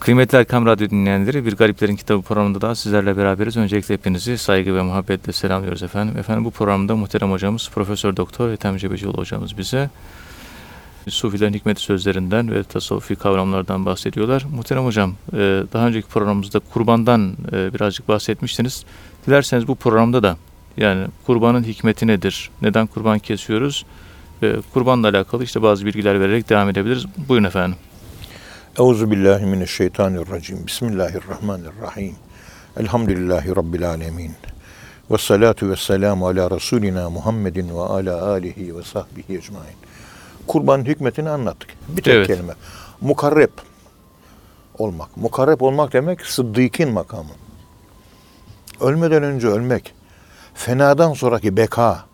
Kıymetli Erkam Radyo dinleyenleri bir Gariplerin Kitabı programında daha sizlerle beraberiz. Öncelikle hepinizi saygı ve muhabbetle selamlıyoruz efendim. Efendim bu programda muhterem hocamız Profesör Doktor Ethem Cebecioğlu hocamız bize Sufilerin hikmeti sözlerinden ve tasavvufi kavramlardan bahsediyorlar. Muhterem hocam e, daha önceki programımızda kurbandan e, birazcık bahsetmiştiniz. Dilerseniz bu programda da yani kurbanın hikmeti nedir? Neden kurban kesiyoruz? Kurbanla alakalı işte bazı bilgiler vererek devam edebiliriz. Buyurun efendim. Euzu billahi mineşşeytanirracim. Bismillahirrahmanirrahim. Elhamdülillahi rabbil alamin. Ve salatu ve selamu ala Resulina Muhammedin ve ala alihi ve sahbihi ecmain. Kurbanın hikmetini anlattık. Bir tek Evet. kelime. Mukarreb olmak. Mukarreb olmak demek sıddıkın makamı. Ölmeden önce ölmek. Fenadan sonraki beka.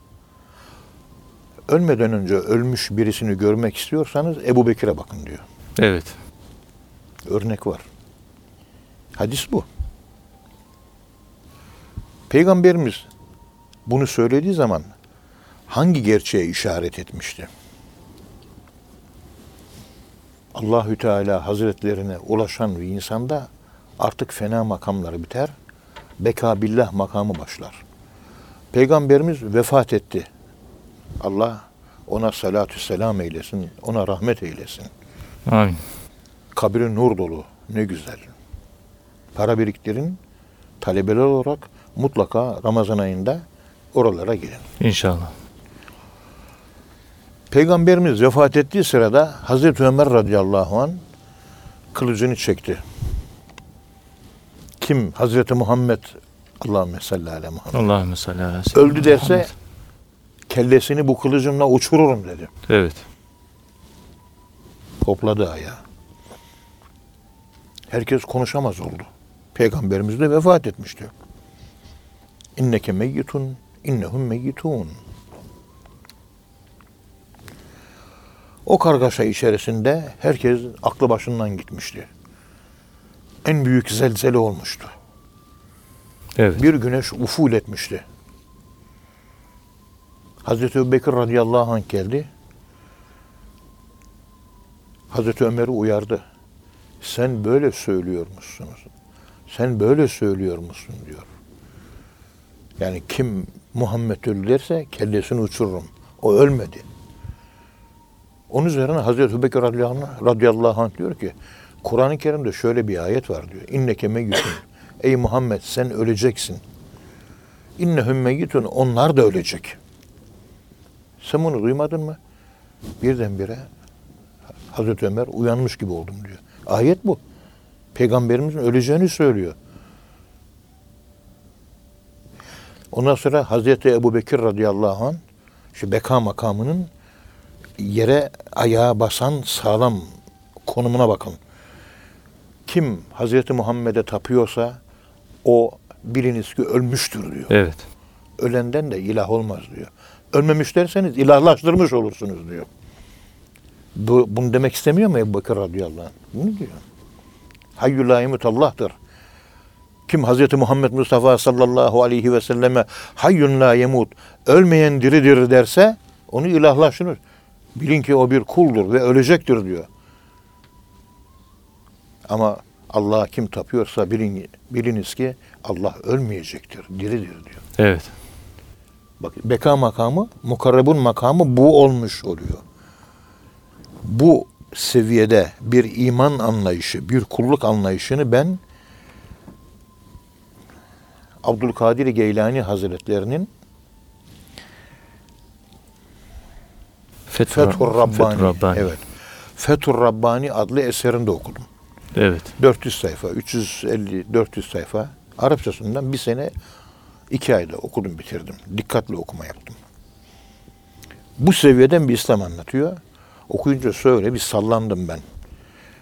Ölmeden önce ölmüş birisini görmek istiyorsanız Ebu Bekir'e bakın diyor. Evet. Örnek var. Hadis bu. Peygamberimiz bunu söylediği zaman hangi gerçeğe işaret etmişti? Allahü Teala Hazretlerine ulaşan bir insanda artık fena makamları biter, bekabillah makamı başlar. Peygamberimiz vefat etti. Allah ona salatü selam eylesin, ona rahmet eylesin. Amin. Kabri nur dolu. Ne güzel. Para biriktirin. Talebeler olarak mutlaka Ramazan ayında oralara gidin. İnşallah. Peygamberimiz vefat ettiği sırada Hazreti Ömer radıyallahu an kılıcını çekti. Kim? Hazreti Muhammed Allahümme salli ala Muhammed. Allahümme salli ala Öldü derse Muhammed. kellesini bu kılıcımla uçururum dedi. Evet. Topladı ayağı. Herkes konuşamaz oldu. Peygamberimiz de vefat etmişti. İnneke meyyitun, innehum meyyitun. O kargaşa içerisinde herkes aklı başından gitmişti. En büyük zelzele olmuştu. Evet. Bir güneş uful etmişti. Hazreti Ebubekir radıyallahu anh geldi. Hazreti Ömer'i uyardı. Sen böyle söylüyor musunuz? Sen böyle söylüyor musun diyor. Yani kim Muhammed öldü derse kellesini uçururum. O ölmedi. Onun üzerine Hazreti anh, radıyallahu anh diyor ki Kur'an-ı Kerim'de şöyle bir ayet var diyor. İnneke meyyitun. Ey Muhammed sen öleceksin. İnnehum meyyitun. Onlar da ölecek. Sen bunu duymadın mı? Birdenbire Hazreti Ömer uyanmış gibi oldum diyor. Ayet bu. Peygamberimizin öleceğini söylüyor. Ondan sonra Hazreti Ebu Bekir radıyallahu anh şu beka makamının yere ayağa basan sağlam konumuna bakın. Kim Hazreti Muhammed'e tapıyorsa o biliniz ki ölmüştür diyor. Evet. Ölenden de ilah olmaz diyor. Ölmemiş derseniz ilahlaştırmış olursunuz diyor. Bu, bunu demek istemiyor mu Ebu Bakır radıyallahu anh? Bunu diyor. Hayyul la Allah'tır. Kim Hazreti Muhammed Mustafa sallallahu aleyhi ve selleme hayyun la yemut ölmeyen diridir derse onu ilahlaştırır. Bilin ki o bir kuldur ve ölecektir diyor. Ama Allah'a kim tapıyorsa bilin, biliniz ki Allah ölmeyecektir, diridir diyor. Evet. Bak beka makamı, mukarrebun makamı bu olmuş oluyor. Bu seviyede bir iman anlayışı, bir kulluk anlayışını ben Abdülkadir Geylani Hazretlerinin Fethur, Fethur Rabbani, Fethur Rabbani. evet. Fethur Rabbani adlı eserinde okudum. Evet. 400 sayfa, 350 400 sayfa. Arapçasından bir sene iki ayda okudum bitirdim. Dikkatli okuma yaptım. Bu seviyeden bir İslam anlatıyor. Okuyunca söyle bir sallandım ben.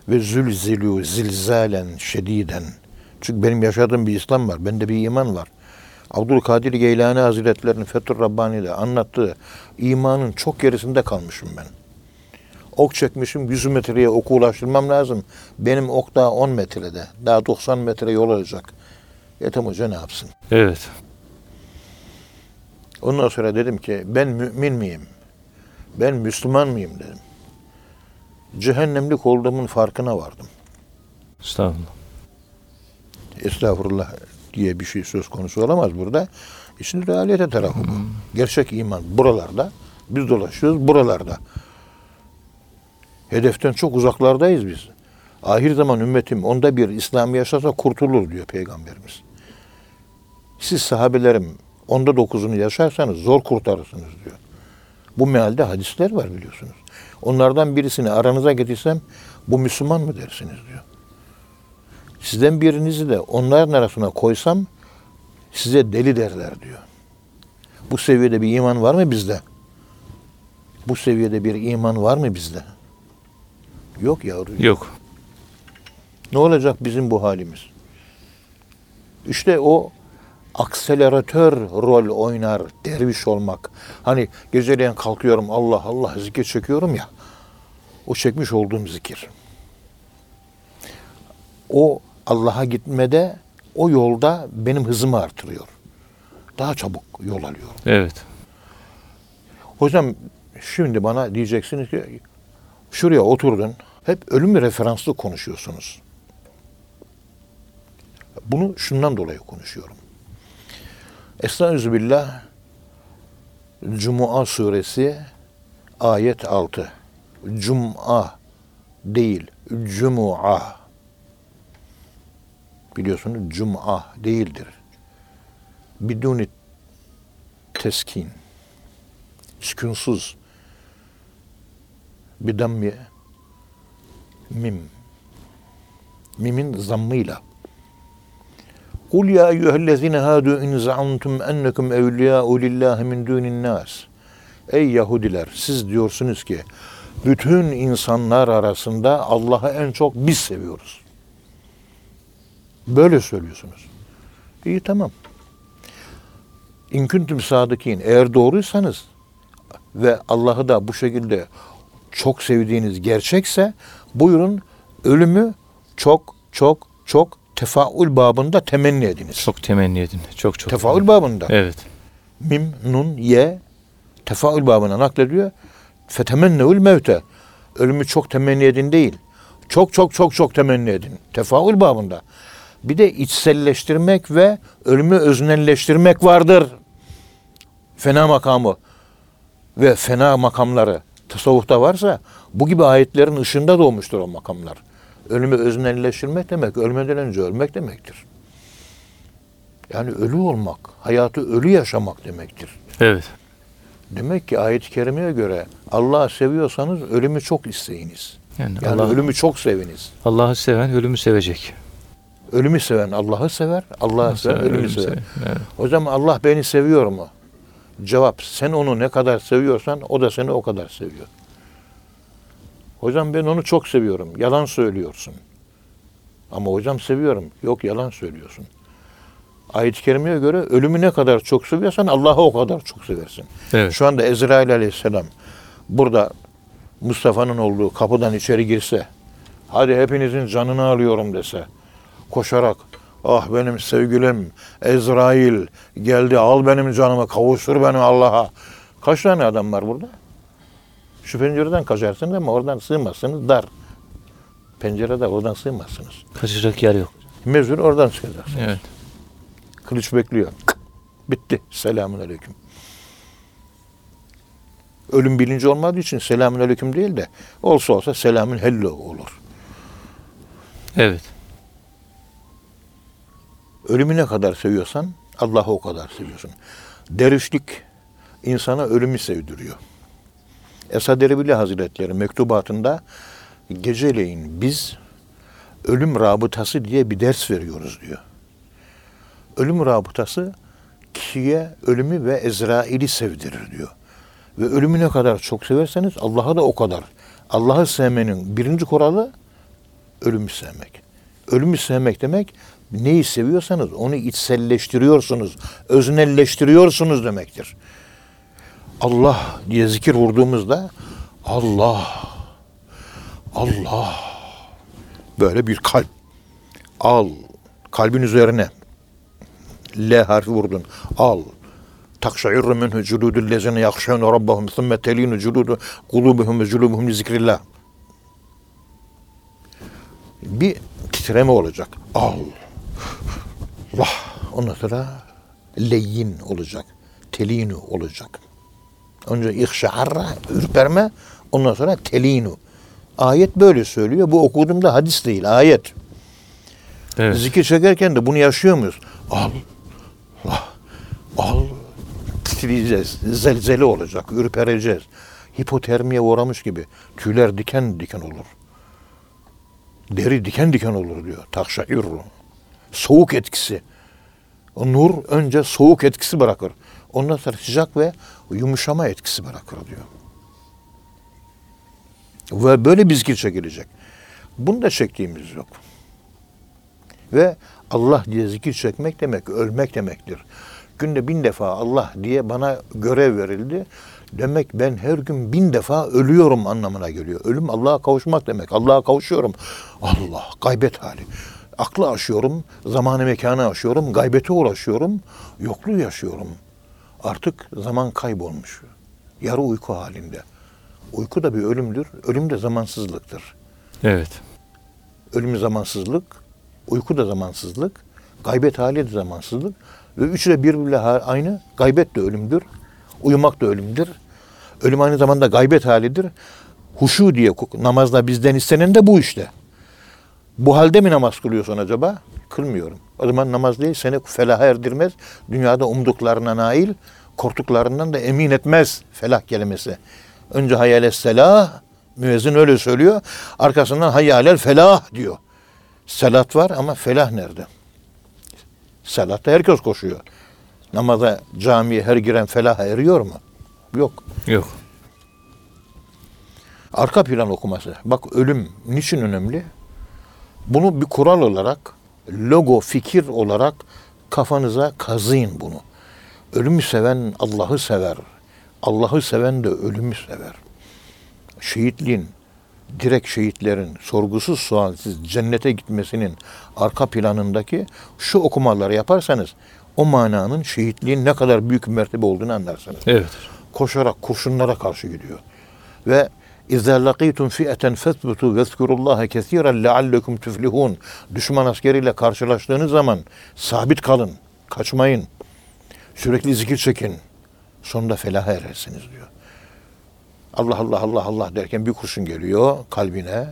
Ve zülzilu zilzalen şediden. Çünkü benim yaşadığım bir İslam var. Bende bir iman var. Abdülkadir Geylani Hazretleri'nin Fethur Rabbani'de anlattığı imanın çok gerisinde kalmışım ben. Ok çekmişim 100 metreye oku ulaştırmam lazım. Benim ok daha 10 metrede. Daha 90 metre yol olacak. Ethem Hoca ne yapsın? Evet. Ondan sonra dedim ki ben mümin miyim? Ben Müslüman mıyım dedim. Cehennemlik olduğumun farkına vardım. Estağfurullah. Estağfurullah diye bir şey söz konusu olamaz burada. İşin realite tarafı bu. Gerçek iman buralarda. Biz dolaşıyoruz buralarda. Hedeften çok uzaklardayız biz. Ahir zaman ümmetim onda bir İslam yaşasa kurtulur diyor Peygamberimiz. Siz sahabelerim onda dokuzunu yaşarsanız zor kurtarırsınız diyor. Bu mealde hadisler var biliyorsunuz. Onlardan birisini aranıza getirsem bu Müslüman mı dersiniz diyor. Sizden birinizi de onların arasına koysam size deli derler diyor. Bu seviyede bir iman var mı bizde? Bu seviyede bir iman var mı bizde? Yok yavrum. Yok. Ne olacak bizim bu halimiz? İşte o akseleratör rol oynar derviş olmak. Hani geceleyen kalkıyorum Allah Allah zikir çekiyorum ya. O çekmiş olduğum zikir. O Allah'a gitmede o yolda benim hızımı artırıyor. Daha çabuk yol alıyorum. Evet. Hocam şimdi bana diyeceksiniz ki şuraya oturdun hep ölümle referanslı konuşuyorsunuz. Bunu şundan dolayı konuşuyorum. Estağfirullah Cuma suresi ayet 6. Cuma değil, Cuma. Biliyorsunuz Cuma değildir. Biduni teskin sükunsuz bir dammi mim mimin zammıyla Kul ya eyyühellezine hadu in za'antum ennekum evliyâ'u lillahi min dûnin nas. Ey Yahudiler siz diyorsunuz ki bütün insanlar arasında Allah'ı en çok biz seviyoruz. Böyle söylüyorsunuz. İyi tamam. İn kuntum sadıkin. Eğer doğruysanız ve Allah'ı da bu şekilde çok sevdiğiniz gerçekse buyurun ölümü çok çok çok tefaül babında temenni ediniz. Çok temenni edin. Çok çok. Tefaül babında. Evet. Mim, nun, ye tefaül babına naklediyor. Fetemenneül mevte. Ölümü çok temenni edin değil. Çok çok çok çok temenni edin. Tefaül babında. Bir de içselleştirmek ve ölümü öznelleştirmek vardır. Fena makamı ve fena makamları tasavvufta varsa bu gibi ayetlerin ışığında doğmuştur o makamlar. Ölümü öznelleştirmek demek, ölmeden önce ölmek demektir. Yani ölü olmak, hayatı ölü yaşamak demektir. Evet. Demek ki ayet-i kerimeye göre Allah'ı seviyorsanız ölümü çok isteyiniz. Yani, Yani Allah, ölümü çok seviniz. Allah'ı seven ölümü sevecek. Ölümü seven Allah'ı sever, Allah'ı seven ölümü sever. Evet. O zaman Allah beni seviyor mu? Cevap, sen onu ne kadar seviyorsan o da seni o kadar seviyor. Hocam ben onu çok seviyorum. Yalan söylüyorsun. Ama hocam seviyorum. Yok yalan söylüyorsun. Ayet-i kerimeye göre ölümü ne kadar çok seviyorsan Allah'ı o kadar çok seversin. Evet. Şu anda Ezrail aleyhisselam burada Mustafa'nın olduğu kapıdan içeri girse, hadi hepinizin canını alıyorum dese, koşarak, ah benim sevgilim Ezrail geldi al benim canımı kavuştur beni Allah'a. Kaç tane adam var burada? Şu pencereden kaçarsınız ama oradan sığmazsınız dar. Pencerede oradan sığmazsınız. Kaçacak yer yok. Mezur oradan çıkacaksınız. Evet. Kılıç bekliyor. Bitti. Selamun aleyküm. Ölüm bilinci olmadığı için selamun aleyküm değil de olsa olsa selamün hello olur. Evet. Ölümü ne kadar seviyorsan Allah'ı o kadar seviyorsun. Dervişlik insana ölümü sevdiriyor. Esad Erbili Hazretleri mektubatında geceleyin biz ölüm rabıtası diye bir ders veriyoruz diyor. Ölüm rabıtası kişiye ölümü ve Ezrail'i sevdirir diyor. Ve ölümü ne kadar çok severseniz Allah'ı da o kadar. Allah'ı sevmenin birinci kuralı ölümü sevmek. Ölümü sevmek demek neyi seviyorsanız onu içselleştiriyorsunuz, öznelleştiriyorsunuz demektir. Allah diye zikir vurduğumuzda Allah, Allah böyle bir kalp al kalbin üzerine L harfi vurdun al takşayirru minhu culudul lezine yakşavne rabbahum thumme telinu culudu kulubuhum ve culubuhum zikrillah bir titreme olacak. Allah. Ondan sonra leyyin olacak. Telinu olacak. Önce ihşarra, ürperme. Ondan sonra telinu. Ayet böyle söylüyor. Bu okuduğumda hadis değil, ayet. Evet. Zikir çekerken de bunu yaşıyor muyuz? Allah, Allah, titreyeceğiz, zelzele olacak, ürpereceğiz. Hipotermiye uğramış gibi tüyler diken diken olur. Deri diken diken olur diyor. Takşairru. Soğuk etkisi. O nur önce soğuk etkisi bırakır. Ondan sonra sıcak ve yumuşama etkisi bırakır diyor. Ve böyle bir zikir çekilecek. Bunu da çektiğimiz yok. Ve Allah diye zikir çekmek demek ölmek demektir. Günde bin defa Allah diye bana görev verildi. Demek ben her gün bin defa ölüyorum anlamına geliyor. Ölüm Allah'a kavuşmak demek. Allah'a kavuşuyorum. Allah gaybet hali. Aklı aşıyorum, zamanı mekanı aşıyorum, gaybete ulaşıyorum, yokluğu yaşıyorum. Artık zaman kaybolmuş. Yarı uyku halinde. Uyku da bir ölümdür. Ölüm de zamansızlıktır. Evet. Ölüm zamansızlık, uyku da zamansızlık, gaybet hali de zamansızlık. Ve üçü de birbiriyle aynı. Gaybet de ölümdür, uyumak da ölümdür. Ölüm aynı zamanda gaybet halidir. Huşu diye namazda bizden istenen de bu işte. Bu halde mi namaz kılıyorsun acaba? Kılmıyorum. O zaman namaz değil seni felaha erdirmez. Dünyada umduklarına nail, korktuklarından da emin etmez felah kelimesi. Önce hayal selah, müezzin öyle söylüyor. Arkasından hayalel felah diyor. Salat var ama felah nerede? Salatta herkes koşuyor. Namaza, camiye her giren felaha eriyor mu? Yok. Yok. Arka plan okuması. Bak ölüm niçin önemli? Bunu bir kural olarak, logo, fikir olarak kafanıza kazıyın bunu. Ölümü seven Allah'ı sever. Allah'ı seven de ölümü sever. Şehitliğin, direkt şehitlerin sorgusuz sualsiz cennete gitmesinin arka planındaki şu okumaları yaparsanız o mananın şehitliğin ne kadar büyük bir mertebe olduğunu anlarsınız Evet. koşarak kurşunlara karşı gidiyor. Ve İzâ lakîtum fi'eten fethbutu vezkurullâhe kesiren leallekum tuflihun. Düşman askeriyle karşılaştığınız zaman sabit kalın, kaçmayın. Sürekli zikir çekin. Sonunda felaha erersiniz diyor. Allah Allah Allah Allah derken bir kurşun geliyor kalbine,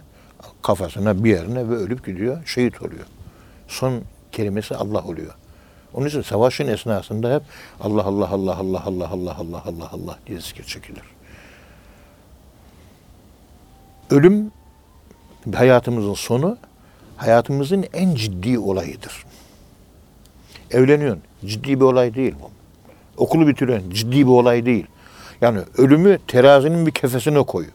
kafasına, bir yerine ve ölüp gidiyor, şehit oluyor. Son kelimesi Allah oluyor. Onun için savaşın esnasında hep Allah Allah Allah Allah Allah Allah Allah Allah Allah diye zikir çekilir. Ölüm hayatımızın sonu, hayatımızın en ciddi olayıdır. Evleniyorsun, ciddi bir olay değil bu. Okulu bitiriyorsun, ciddi bir olay değil. Yani ölümü terazinin bir kefesine koy.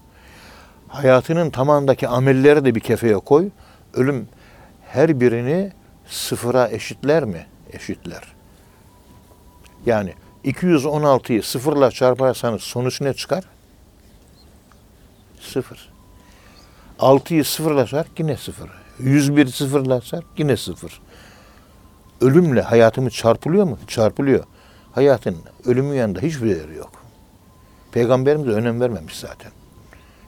Hayatının tamamındaki amelleri de bir kefeye koy. Ölüm her birini sıfıra eşitler mi? Eşitler. Yani 216'yı sıfırla çarparsanız sonuç ne çıkar? Sıfır. 6'yı sıfırlasak yine sıfır. 101 sıfırlasak yine sıfır. Ölümle hayatımız çarpılıyor mu? Çarpılıyor. Hayatın ölümün yanında hiçbir değeri yok. Peygamberimiz önem vermemiş zaten.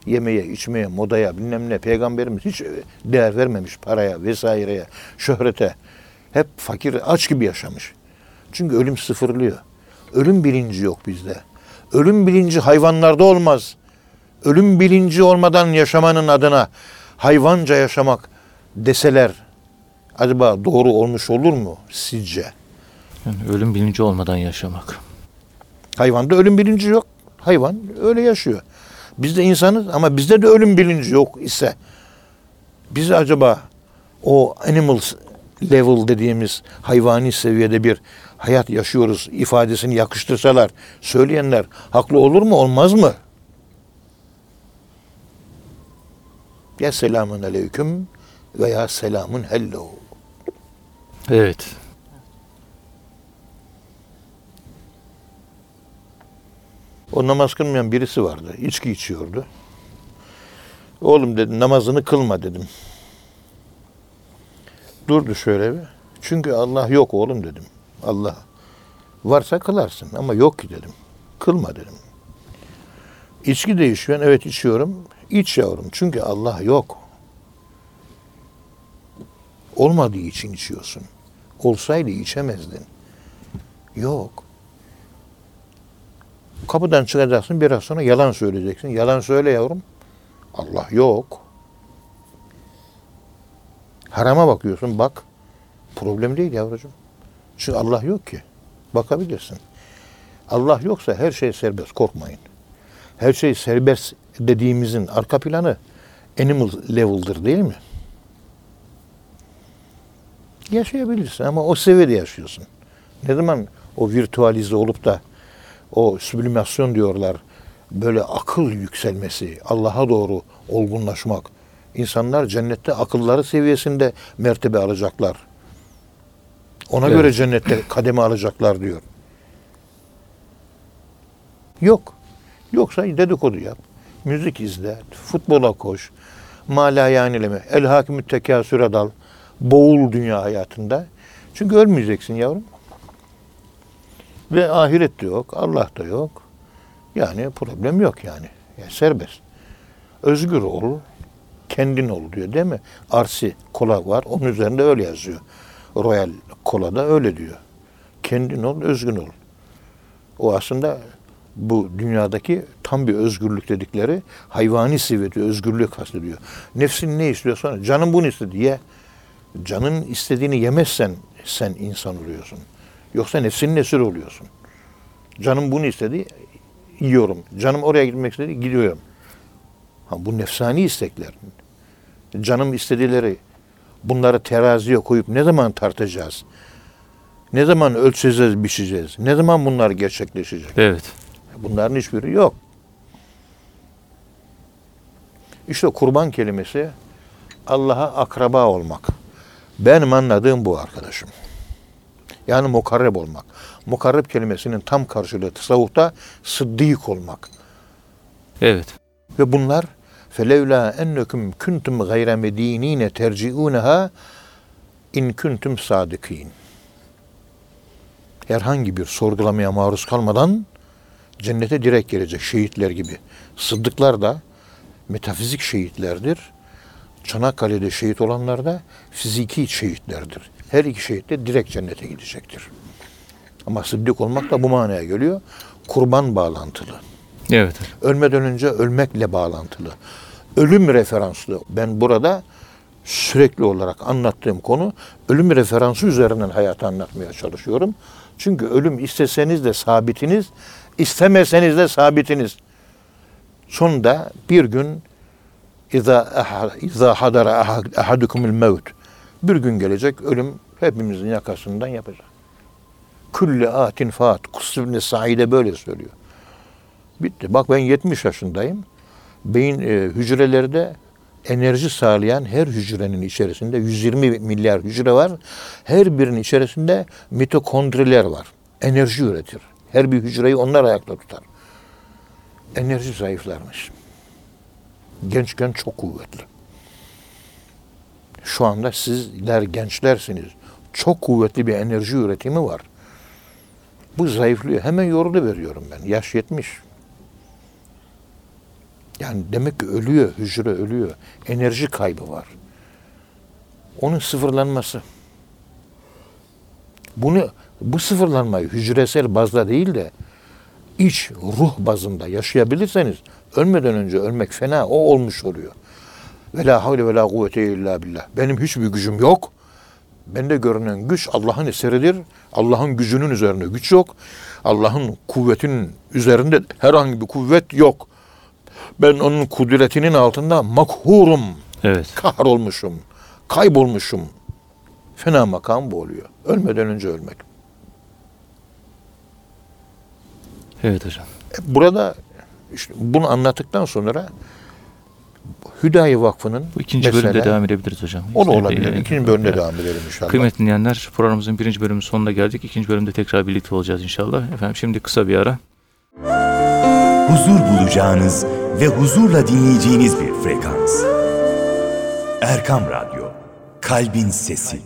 Yemeye, içmeye, modaya, bilmem ne. Peygamberimiz hiç değer vermemiş paraya, vesaireye, şöhrete. Hep fakir, aç gibi yaşamış. Çünkü ölüm sıfırlıyor. Ölüm bilinci yok bizde. Ölüm bilinci hayvanlarda olmaz. Ölüm bilinci olmadan yaşamanın adına hayvanca yaşamak deseler acaba doğru olmuş olur mu sizce? Yani ölüm bilinci olmadan yaşamak. Hayvanda ölüm bilinci yok. Hayvan öyle yaşıyor. Biz de insanız ama bizde de ölüm bilinci yok ise biz acaba o animal level dediğimiz hayvani seviyede bir hayat yaşıyoruz ifadesini yakıştırsalar söyleyenler haklı olur mu olmaz mı? Ya selamun aleyküm veya selamun hello. Evet. O namaz kılmayan birisi vardı. İçki içiyordu. Oğlum dedim namazını kılma dedim. Durdu şöyle bir. Çünkü Allah yok oğlum dedim. Allah varsa kılarsın ama yok ki dedim. Kılma dedim. İçki de içiyorsun. Evet içiyorum. İç yavrum. Çünkü Allah yok. Olmadığı için içiyorsun. Olsaydı içemezdin. Yok. Kapıdan çıkacaksın biraz sonra yalan söyleyeceksin. Yalan söyle yavrum. Allah yok. Harama bakıyorsun bak. Problem değil yavrucuğum. Çünkü Allah yok ki. Bakabilirsin. Allah yoksa her şey serbest. Korkmayın. Her şey serbest dediğimizin arka planı animal level'dır değil mi? Yaşayabilirsin ama o seviyede yaşıyorsun. Ne zaman o virtualize olup da o süblimasyon diyorlar böyle akıl yükselmesi, Allah'a doğru olgunlaşmak. İnsanlar cennette akılları seviyesinde mertebe alacaklar. Ona Evet. göre cennette kademe alacaklar diyor. Yok. Yoksa dedikodu yap. Müzik izle. Futbola koş. Malayanileme. El hakimü tekasüre dal. Boğul dünya hayatında. Çünkü ölmeyeceksin yavrum. Ve ahiret de yok. Allah da yok. Yani problem yok yani. yani serbest. Özgür ol. Kendin ol diyor değil mi? Arsi kola var. Onun üzerinde öyle yazıyor. Royal Kola'da öyle diyor. Kendin ol, özgün ol. O aslında bu dünyadaki tam bir özgürlük dedikleri hayvani seviyede özgürlüğü kastediyor. Nefsin ne istiyorsa canın bunu istedi ye. Canın istediğini yemezsen sen insan oluyorsun. Yoksa nefsinin esiri oluyorsun. Canım bunu istedi yiyorum. Canım oraya gitmek istedi gidiyorum. Ha, bu nefsani istekler. Canım istediğleri bunları teraziye koyup ne zaman tartacağız? Ne zaman ölçeceğiz, biçeceğiz? Ne zaman bunlar gerçekleşecek? Evet. Bunların hiçbiri yok. İşte kurban kelimesi Allah'a akraba olmak. Benim anladığım bu arkadaşım. Yani mukarreb olmak. Mukarreb kelimesinin tam karşılığı tasavvufta sıddık olmak. Evet. Ve bunlar felevla ennekum kuntum gayre medinine terciuneha in kuntum sadikin. Herhangi bir sorgulamaya maruz kalmadan cennete direkt gelecek şehitler gibi. Sıddıklar da metafizik şehitlerdir. Çanakkale'de şehit olanlar da fiziki şehitlerdir. Her iki şehit de direkt cennete gidecektir. Ama sıddık olmak da bu manaya geliyor. Kurban bağlantılı. Evet. Ölmeden önce ölmekle bağlantılı. Ölüm referanslı. Ben burada sürekli olarak anlattığım konu ölüm referansı üzerinden hayatı anlatmaya çalışıyorum. Çünkü ölüm isteseniz de sabitiniz, istemeseniz de sabitiniz. Sonunda bir gün İza hadara ahadukumul mevt. Bir gün gelecek ölüm hepimizin yakasından yapacak. Kulli atin faat. Kusribni Said'e böyle söylüyor. Bitti. Bak ben 70 yaşındayım. Beyin e, hücrelerde enerji sağlayan her hücrenin içerisinde 120 milyar hücre var. Her birinin içerisinde mitokondriler var. Enerji üretir. Her bir hücreyi onlar ayakta tutar. Enerji zayıflarmış. Gençken çok kuvvetli. Şu anda sizler gençlersiniz. Çok kuvvetli bir enerji üretimi var. Bu zayıflıyor. Hemen yorulu veriyorum ben. Yaş 70. Yani demek ki ölüyor, hücre ölüyor. Enerji kaybı var. Onun sıfırlanması. Bunu bu sıfırlanmayı hücresel bazda değil de iç ruh bazında yaşayabilirseniz ölmeden önce ölmek fena o olmuş oluyor. Ve la havle ve la kuvvete illa billah. Benim hiçbir gücüm yok. Bende görünen güç Allah'ın eseridir. Allah'ın gücünün üzerinde güç yok. Allah'ın kuvvetinin üzerinde herhangi bir kuvvet yok. Ben onun kudretinin altında makhurum, Evet. kahrolmuşum, kaybolmuşum. Fena makam bu oluyor. Ölmeden önce ölmek. Evet hocam. Burada işte bunu anlattıktan sonra Hüdayi Vakfı'nın Bu ikinci mesela, bölümde devam edebiliriz hocam. O da olabilir. İkinci bölümde evet. devam edelim inşallah. Kıymetli dinleyenler programımızın birinci bölümünün sonuna geldik. İkinci bölümde tekrar birlikte olacağız inşallah. Efendim şimdi kısa bir ara. huzur bulacağınız ve huzurla dinleyeceğiniz bir frekans. Erkam Radyo, Kalbin Sesi.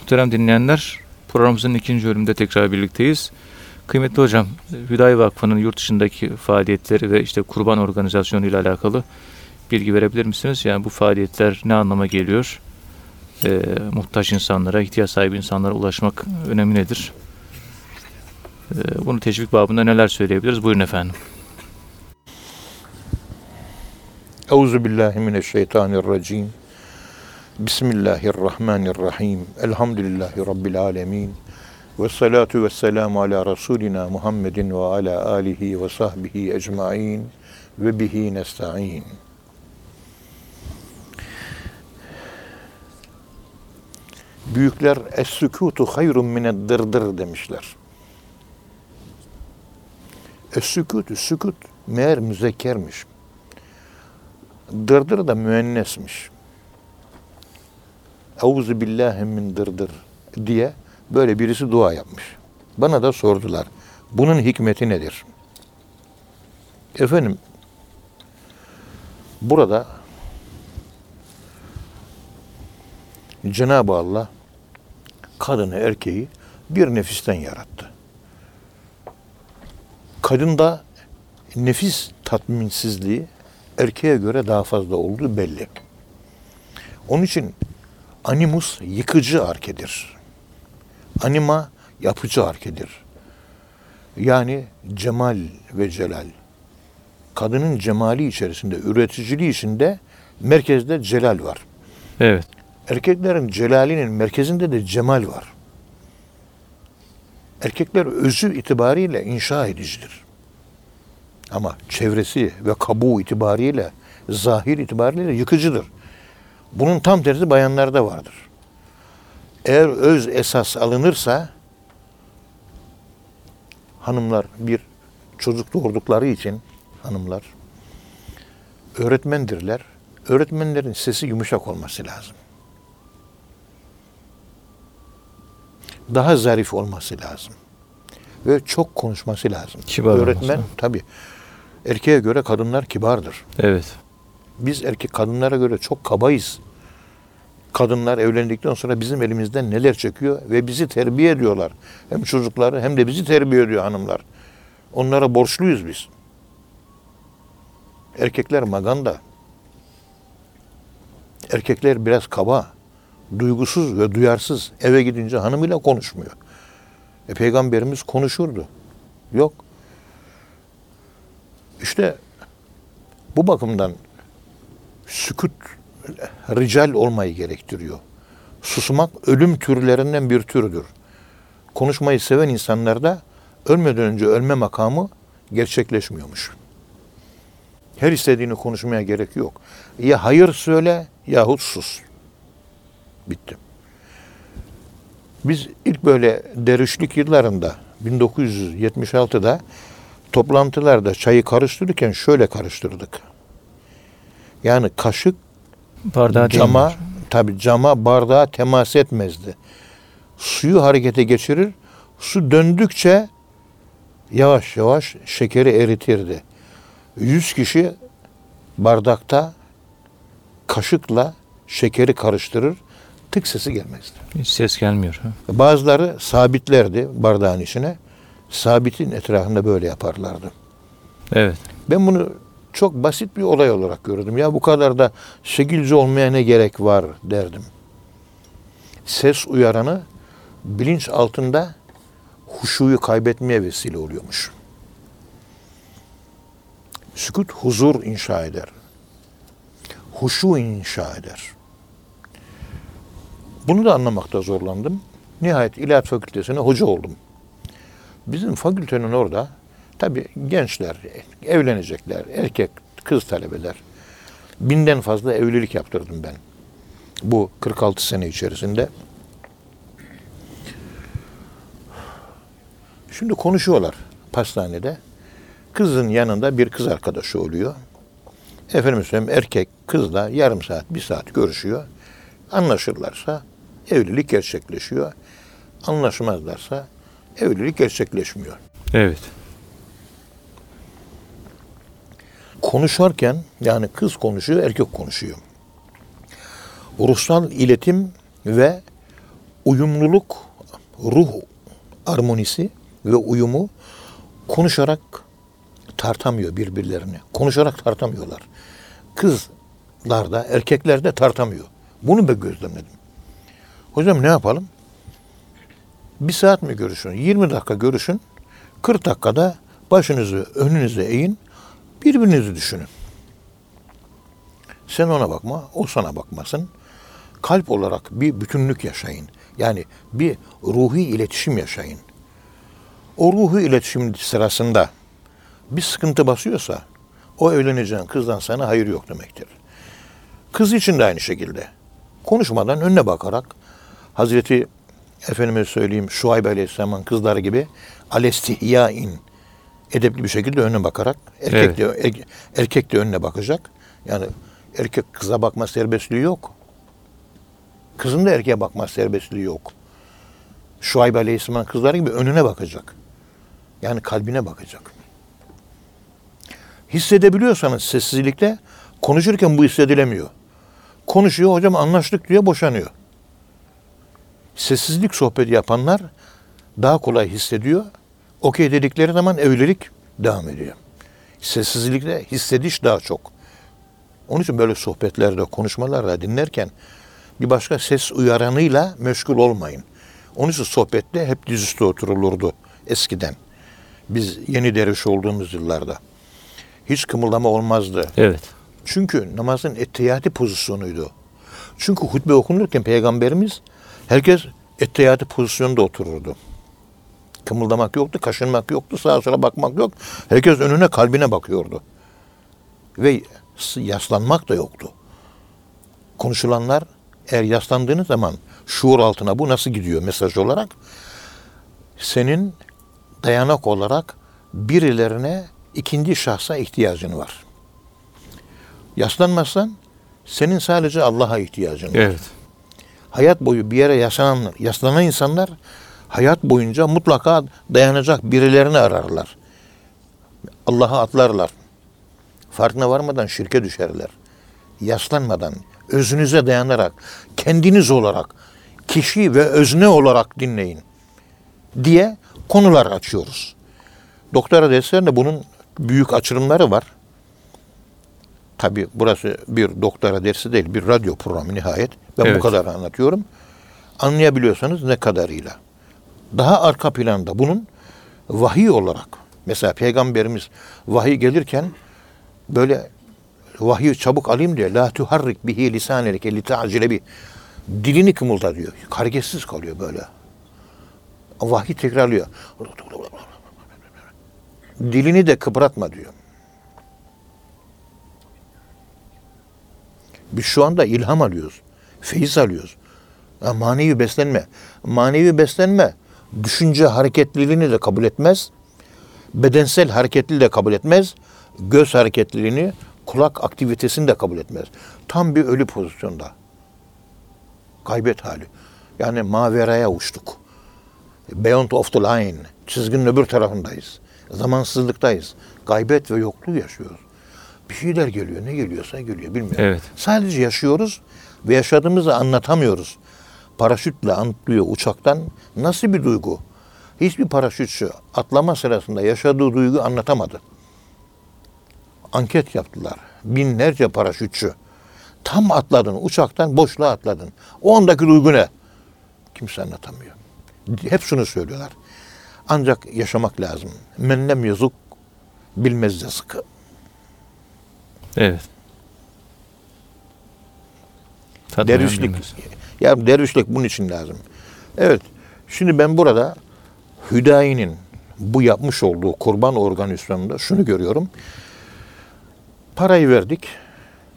Muhterem dinleyenler programımızın ikinci bölümünde tekrar birlikteyiz. Kıymetli hocam, Hüdayi Vakfı'nın yurt dışındaki faaliyetleri ve işte kurban organizasyonu ile alakalı bilgi verebilir misiniz? Yani bu faaliyetler ne anlama geliyor? Ee, muhtaç insanlara, ihtiyaç sahibi insanlara ulaşmak önemi nedir? Ee, bunu teşvik babında neler söyleyebiliriz? Buyurun efendim. Euzu billahi mineşşeytanirracim. Bismillahirrahmanirrahim. Elhamdülillahi rabbil alamin. Ve salatu ve selamu ala Resulina Muhammedin ve ala alihi ve sahbihi ecmain ve bihi nesta'in. Büyükler es-sükutu hayrun mined dırdır demişler. Es-sükutu, sükut meğer müzekkermiş. Dırdır da müennesmiş. Euzu billahi min dırdır diye böyle birisi dua yapmış. Bana da sordular. Bunun hikmeti nedir? Efendim burada Cenab-ı Allah kadını erkeği bir nefisten yarattı. Kadında nefis tatminsizliği erkeğe göre daha fazla olduğu belli. Onun için animus yıkıcı arkedir. Anima yapıcı arkedir. Yani cemal ve celal. Kadının cemali içerisinde, üreticiliği içinde merkezde celal var. Evet. Erkeklerin celalinin merkezinde de cemal var. Erkekler özü itibariyle inşa edicidir. Ama çevresi ve kabuğu itibariyle, zahir itibariyle yıkıcıdır. Bunun tam tersi bayanlarda vardır. Eğer öz esas alınırsa hanımlar bir çocuk doğurdukları için hanımlar öğretmendirler. Öğretmenlerin sesi yumuşak olması lazım. Daha zarif olması lazım. Ve çok konuşması lazım. Kibar Öğretmen olması. tabii erkeğe göre kadınlar kibardır. Evet. Biz erkek kadınlara göre çok kabayız. Kadınlar evlendikten sonra bizim elimizden neler çekiyor ve bizi terbiye ediyorlar. Hem çocukları hem de bizi terbiye ediyor hanımlar. Onlara borçluyuz biz. Erkekler maganda. Erkekler biraz kaba, duygusuz ve duyarsız. Eve gidince hanımıyla konuşmuyor. E, peygamberimiz konuşurdu. Yok. İşte bu bakımdan sükut rical olmayı gerektiriyor. Susmak ölüm türlerinden bir türdür. Konuşmayı seven insanlarda ölmeden önce ölme makamı gerçekleşmiyormuş. Her istediğini konuşmaya gerek yok. Ya hayır söyle yahut sus. Bitti. Biz ilk böyle dervişlik yıllarında 1976'da toplantılarda çayı karıştırırken şöyle karıştırdık. Yani kaşık Bardağı cama tabi cama bardağa temas etmezdi. Suyu harekete geçirir. Su döndükçe yavaş yavaş şekeri eritirdi. Yüz kişi bardakta kaşıkla şekeri karıştırır. Tık sesi gelmezdi. Hiç ses gelmiyor. Ha? Bazıları sabitlerdi bardağın içine. Sabitin etrafında böyle yaparlardı. Evet. Ben bunu çok basit bir olay olarak gördüm. Ya bu kadar da şekilci olmaya ne gerek var derdim. Ses uyaranı bilinç altında huşuyu kaybetmeye vesile oluyormuş. Sükut huzur inşa eder. Huşu inşa eder. Bunu da anlamakta zorlandım. Nihayet İlahiyat Fakültesine hoca oldum. Bizim fakültenin orada tabi gençler evlenecekler, erkek kız talebeler. Binden fazla evlilik yaptırdım ben. Bu 46 sene içerisinde. Şimdi konuşuyorlar pastanede. Kızın yanında bir kız arkadaşı oluyor. Efendim söyleyeyim erkek kızla yarım saat, bir saat görüşüyor. Anlaşırlarsa evlilik gerçekleşiyor. Anlaşmazlarsa evlilik gerçekleşmiyor. Evet. Konuşarken yani kız konuşuyor, erkek konuşuyor. Ruhsal iletim ve uyumluluk, ruh armonisi ve uyumu konuşarak tartamıyor birbirlerini. Konuşarak tartamıyorlar. Kız kadınlarda, erkeklerde tartamıyor. Bunu ben gözlemledim. Hocam ne yapalım? Bir saat mi görüşün? 20 dakika görüşün. 40 dakikada başınızı önünüze eğin. Birbirinizi düşünün. Sen ona bakma, o sana bakmasın. Kalp olarak bir bütünlük yaşayın. Yani bir ruhi iletişim yaşayın. O ruhi iletişim sırasında bir sıkıntı basıyorsa o evleneceğin kızdan sana hayır yok demektir. Kız için de aynı şekilde. Konuşmadan önüne bakarak Hazreti efendime söyleyeyim Şuayb Aleyhisselam'ın kızları gibi alestihyain edepli bir şekilde önüne bakarak erkek de er- erkek de önüne bakacak. Yani erkek kıza bakma serbestliği yok. Kızın da erkeğe bakma serbestliği yok. Şuayb Aleyhisselam'ın kızları gibi önüne bakacak. Yani kalbine bakacak. Hissedebiliyorsanız sessizlikte konuşurken bu hissedilemiyor. Konuşuyor hocam anlaştık diyor boşanıyor. Sessizlik sohbeti yapanlar daha kolay hissediyor. Okey dedikleri zaman evlilik devam ediyor. Sessizlikte hissediş daha çok. Onun için böyle sohbetlerde, konuşmalarda dinlerken bir başka ses uyaranıyla meşgul olmayın. Onun için sohbette hep dizüstü oturulurdu eskiden. Biz yeni derviş olduğumuz yıllarda. Hiç kımıldama olmazdı. Evet. Çünkü namazın ettehiyati pozisyonuydu. Çünkü hutbe okunurken peygamberimiz herkes ettehiyati pozisyonunda otururdu. Kımıldamak yoktu, kaşınmak yoktu, sağa sola bakmak yok. Herkes önüne kalbine bakıyordu. Ve yaslanmak da yoktu. Konuşulanlar eğer yaslandığınız zaman şuur altına bu nasıl gidiyor mesaj olarak? Senin dayanak olarak birilerine ikinci şahsa ihtiyacın var. Yaslanmazsan senin sadece Allah'a ihtiyacın var. Evet. Hayat boyu bir yere yaslanan, yaslanan insanlar hayat boyunca mutlaka dayanacak birilerini ararlar. Allah'a atlarlar. Farkına varmadan şirke düşerler. Yaslanmadan, özünüze dayanarak, kendiniz olarak, kişi ve özne olarak dinleyin diye konular açıyoruz. Doktora derslerinde bunun büyük açılımları var. Tabi burası bir doktora dersi değil, bir radyo programı nihayet. Ben bu Evet. kadar anlatıyorum. Anlayabiliyorsanız ne kadarıyla. Daha arka planda bunun vahiy olarak, mesela Peygamberimiz vahiy gelirken böyle vahiy çabuk alayım diye la tuharrik bihi lisanelike li ta'cile bi dilini kımılda diyor. Hareketsiz kalıyor böyle. Vahiy tekrarlıyor. Dilini de kıpratma diyor. Biz şu anda ilham alıyoruz. Feyiz alıyoruz. Manevi beslenme. Manevi beslenme düşünce hareketliliğini de kabul etmez. Bedensel hareketliliği de kabul etmez. Göz hareketliliğini, kulak aktivitesini de kabul etmez. Tam bir ölü pozisyonda. Kaybet hali. Yani maveraya uçtuk. Beyond of the line. Çizginin öbür tarafındayız. Zamansızlıktayız. Gaybet ve yokluğu yaşıyoruz. Bir şeyler geliyor. Ne geliyorsa geliyor bilmiyorum. Evet. Sadece yaşıyoruz ve yaşadığımızı anlatamıyoruz. Paraşütle atlıyor uçaktan. Nasıl bir duygu? Hiçbir paraşütçü atlama sırasında yaşadığı duygu anlatamadı. Anket yaptılar. Binlerce paraşütçü. Tam atladın uçaktan boşluğa atladın. O andaki duygu ne? Kimse anlatamıyor. Hep şunu söylüyorlar. Ancak yaşamak lazım. Mennem yazık bilmez yazık. Evet. Tadmayan Dervişlik. bilmez. Ya dervişlik bunun için lazım. Evet. Şimdi ben burada Hüdayi'nin bu yapmış olduğu kurban organizasyonunda şunu görüyorum. Parayı verdik.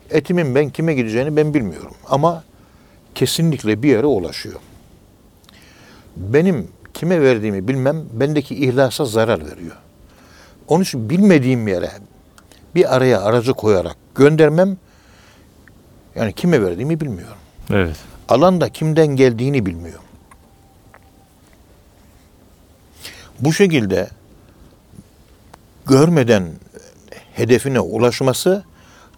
Etimin ben kime gideceğini ben bilmiyorum. Ama kesinlikle bir yere ulaşıyor. Benim kime verdiğimi bilmem bendeki ihlasa zarar veriyor. Onun için bilmediğim yere bir araya aracı koyarak göndermem yani kime verdiğimi bilmiyorum. Evet. Alan da kimden geldiğini bilmiyor. Bu şekilde görmeden hedefine ulaşması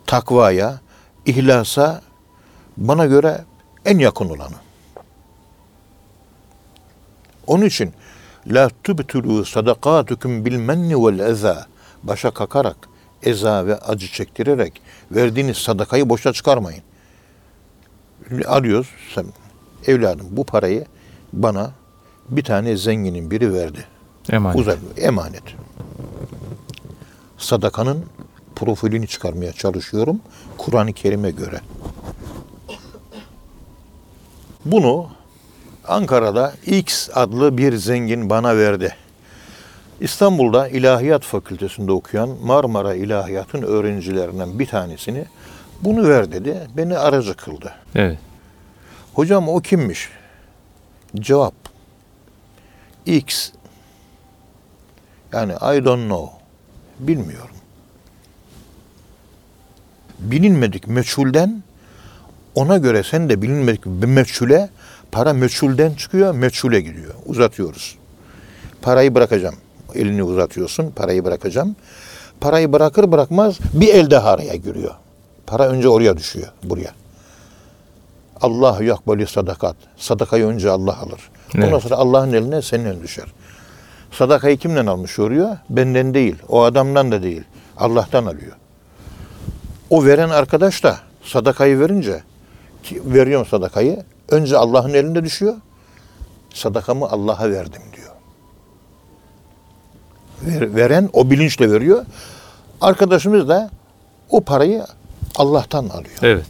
takvaya, ihlasa bana göre en yakın olanı. Onun için la tubtulu sadakatukum bil menni vel eza başa kakarak eza ve acı çektirerek verdiğiniz sadakayı boşa çıkarmayın. Arıyoruz. Sen, evladım bu parayı bana bir tane zenginin biri verdi. Emanet. Uzak, emanet. Sadakanın profilini çıkarmaya çalışıyorum. Kur'an-ı Kerim'e göre. Bunu Ankara'da X adlı bir zengin bana verdi. İstanbul'da İlahiyat Fakültesinde okuyan Marmara İlahiyat'ın öğrencilerinden bir tanesini bunu ver dedi. Beni aracı kıldı. Evet. Hocam o kimmiş? Cevap. X. Yani I don't know. Bilmiyorum. Bilinmedik meçhulden ona göre sen de bilinmedik meçhule para meçhulden çıkıyor meçhule gidiyor. Uzatıyoruz. Parayı bırakacağım. Elini uzatıyorsun. Parayı bırakacağım. Parayı bırakır bırakmaz bir el daha araya giriyor. Para önce oraya düşüyor. Buraya. Allah yakbali sadakat. Sadakayı önce Allah alır. Ondan Evet. sonra Allah'ın eline senin eline düşer. Sadakayı kimden almış oluyor? Benden değil. O adamdan da değil. Allah'tan alıyor. O veren arkadaş da sadakayı verince ki veriyorum sadakayı. Önce Allah'ın elinde düşüyor. Sadakamı Allah'a verdim diyor. Ver- veren o bilinçle veriyor. Arkadaşımız da o parayı Allah'tan alıyor. Evet.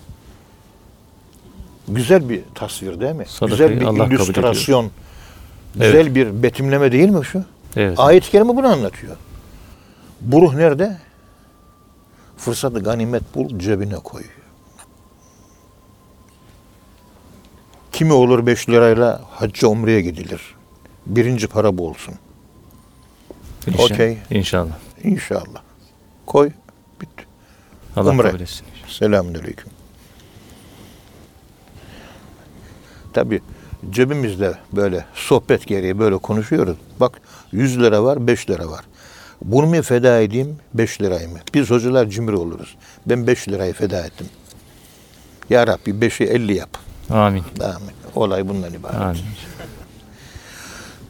Güzel bir tasvir değil mi? Sadakayı güzel bir Allah illüstrasyon. Güzel bir betimleme değil mi şu? Evet. Ayet-i kerime bunu anlatıyor. Bu ruh nerede? Fırsatı ganimet bul, cebine koy. Kimi olur 5 lirayla hacca umreye gidilir. Birinci para bu olsun. İnşallah. Okey. İnşallah. İnşallah. Koy. Bitti. Allah Umre. kabul etsin. Selamünaleyküm. Tabi cebimizde böyle sohbet gereği böyle konuşuyoruz. Bak 100 lira var, 5 lira var. Bunu mu feda edeyim, 5 lirayı mı? Biz hocalar cimri oluruz. Ben 5 lirayı feda ettim. Ya Rabbi 5'i 50 yap. Amin. Amin. Olay bundan ibaret. Amin.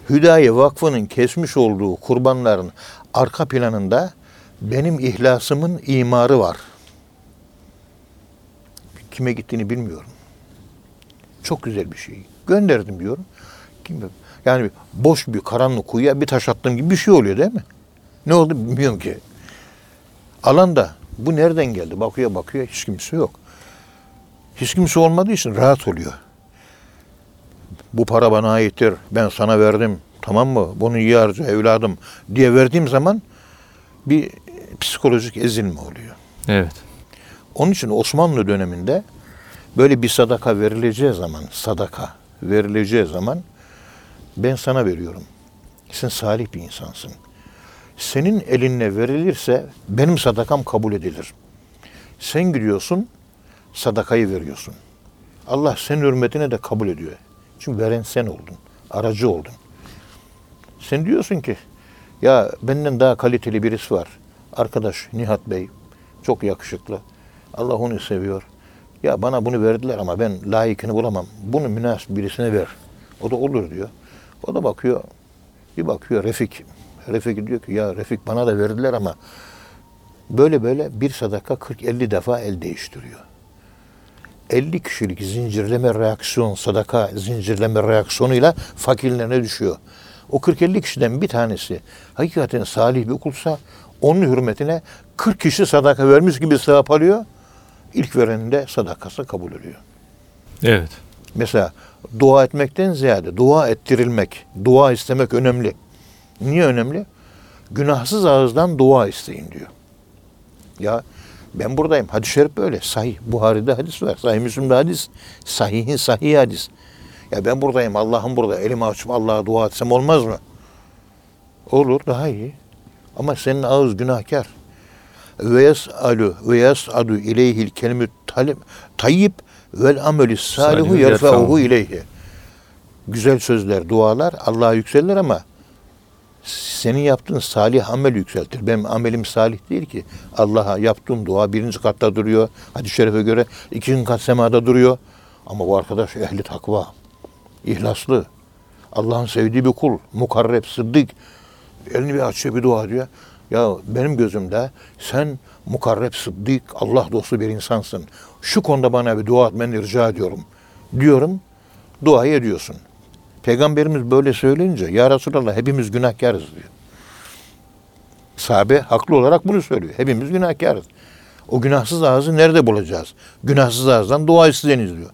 Hüdayi Vakfı'nın kesmiş olduğu kurbanların arka planında benim ihlasımın imarı var. Kime gittiğini bilmiyorum. Çok güzel bir şey. Gönderdim diyorum. Kim? Yani boş bir karanlık kuyuya bir taş attığım gibi bir şey oluyor değil mi? Ne oldu bilmiyorum ki. Alanda bu nereden geldi? Bakıyor bakıyor hiç kimse yok. Hiç kimse olmadığı için rahat oluyor bu para bana aittir, ben sana verdim, tamam mı? Bunu iyi harca evladım diye verdiğim zaman bir psikolojik ezilme oluyor. Evet. Onun için Osmanlı döneminde böyle bir sadaka verileceği zaman, sadaka verileceği zaman ben sana veriyorum. Sen salih bir insansın. Senin elinle verilirse benim sadakam kabul edilir. Sen gidiyorsun, sadakayı veriyorsun. Allah senin hürmetine de kabul ediyor. Çünkü veren sen oldun, aracı oldun. Sen diyorsun ki, ya benden daha kaliteli birisi var. Arkadaş Nihat Bey, çok yakışıklı. Allah onu seviyor. Ya bana bunu verdiler ama ben layıkını bulamam. Bunu münasip birisine ver. O da olur diyor. O da bakıyor, bir bakıyor Refik. Refik diyor ki ya Refik bana da verdiler ama böyle böyle bir sadaka 40-50 defa el değiştiriyor. 50 kişilik zincirleme reaksiyon, sadaka zincirleme reaksiyonuyla fakirlerine düşüyor. O 40-50 kişiden bir tanesi hakikaten salih bir kulsa onun hürmetine 40 kişi sadaka vermiş gibi sevap alıyor. İlk verenin de sadakası kabul oluyor. Evet. Mesela dua etmekten ziyade dua ettirilmek, dua istemek önemli. Niye önemli? Günahsız ağızdan dua isteyin diyor. Ya ben buradayım. Hadis-i şerif böyle. Sahih. Buhari'de hadis var. Sahih Müslim'de hadis. Sahihin sahih hadis. Ya ben buradayım. Allah'ım burada. Elimi açıp Allah'a dua etsem olmaz mı? Olur. Daha iyi. Ama senin ağız günahkar. Ve yes'alu ve yes'adu ileyhil kelimü tayyib vel amelü salihu yerfa'uhu. ileyhi. Güzel sözler, dualar Allah'a yükselir ama senin yaptığın salih amel yükseltir. Benim amelim salih değil ki. Allah'a yaptığım dua birinci katta duruyor. Hadis-i şerife göre ikinci kat semada duruyor. Ama bu arkadaş ehli takva, ihlaslı, Allah'ın sevdiği bir kul, mukarreb, sıddık. Elini bir açıyor bir dua diyor. Ya benim gözümde sen mukarreb sıddık, Allah dostu bir insansın. Şu konuda bana bir dua etmeni rica ediyorum. Diyorum, duayı ediyorsun. Peygamberimiz böyle söyleyince, Ya Resulallah hepimiz günahkarız diyor. Sahabe haklı olarak bunu söylüyor. Hepimiz günahkarız. O günahsız ağzı nerede bulacağız? Günahsız ağızdan dua isteyiniz diyor.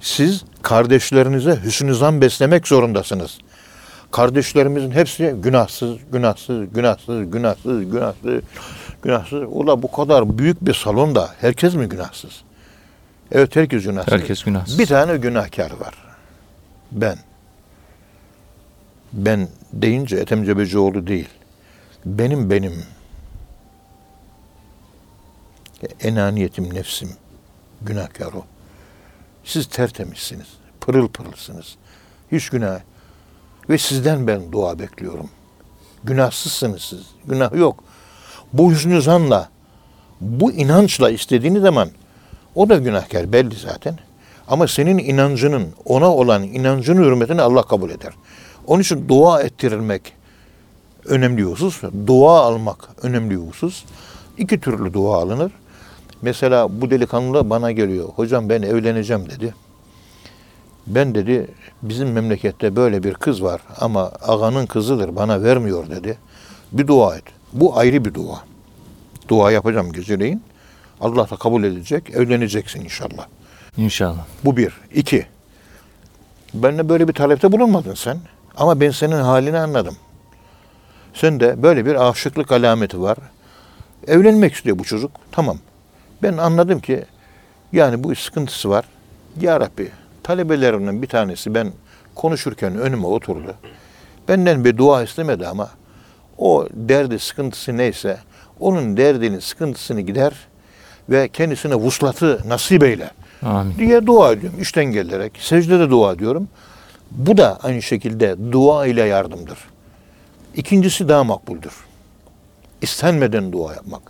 Siz kardeşlerinize hüsnü zan beslemek zorundasınız. Kardeşlerimizin hepsi günahsız, günahsız, günahsız, günahsız, günahsız, günahsız. Ula bu kadar büyük bir salonda herkes mi günahsız? Evet herkes günahsız. Herkes günahsız. Bir tane günahkar var. Ben. Ben deyince Ethem Cebecioğlu değil. Benim benim. Enaniyetim, nefsim. Günahkar o. Siz tertemizsiniz. Pırıl pırılsınız. Hiç günah. Ve sizden ben dua bekliyorum. Günahsızsınız siz. Günah yok. Bu hüsnü zanla, bu inançla istediğiniz zaman o da günahkar belli zaten. Ama senin inancının, ona olan inancının hürmetini Allah kabul eder. Onun için dua ettirilmek önemli husus. Dua almak önemli husus. İki türlü dua alınır. Mesela bu delikanlı bana geliyor. Hocam ben evleneceğim dedi. Ben dedi bizim memlekette böyle bir kız var ama ağanın kızıdır bana vermiyor dedi. Bir dua et. Bu ayrı bir dua. Dua yapacağım geceleyin. Allah da kabul edecek. Evleneceksin inşallah. İnşallah. Bu bir. İki. Benimle böyle bir talepte bulunmadın sen. Ama ben senin halini anladım. Sen de böyle bir aşıklık alameti var. Evlenmek istiyor bu çocuk. Tamam. Ben anladım ki yani bu sıkıntısı var. Ya Rabbi talebelerimden bir tanesi ben konuşurken önüme oturdu. Benden bir dua istemedi ama o derdi sıkıntısı neyse onun derdini sıkıntısını gider ve kendisine vuslatı nasip eyle Amin. diye dua ediyorum. İşten gelerek secdede dua ediyorum. Bu da aynı şekilde dua ile yardımdır. İkincisi daha makbuldür. İstenmeden dua yapmak.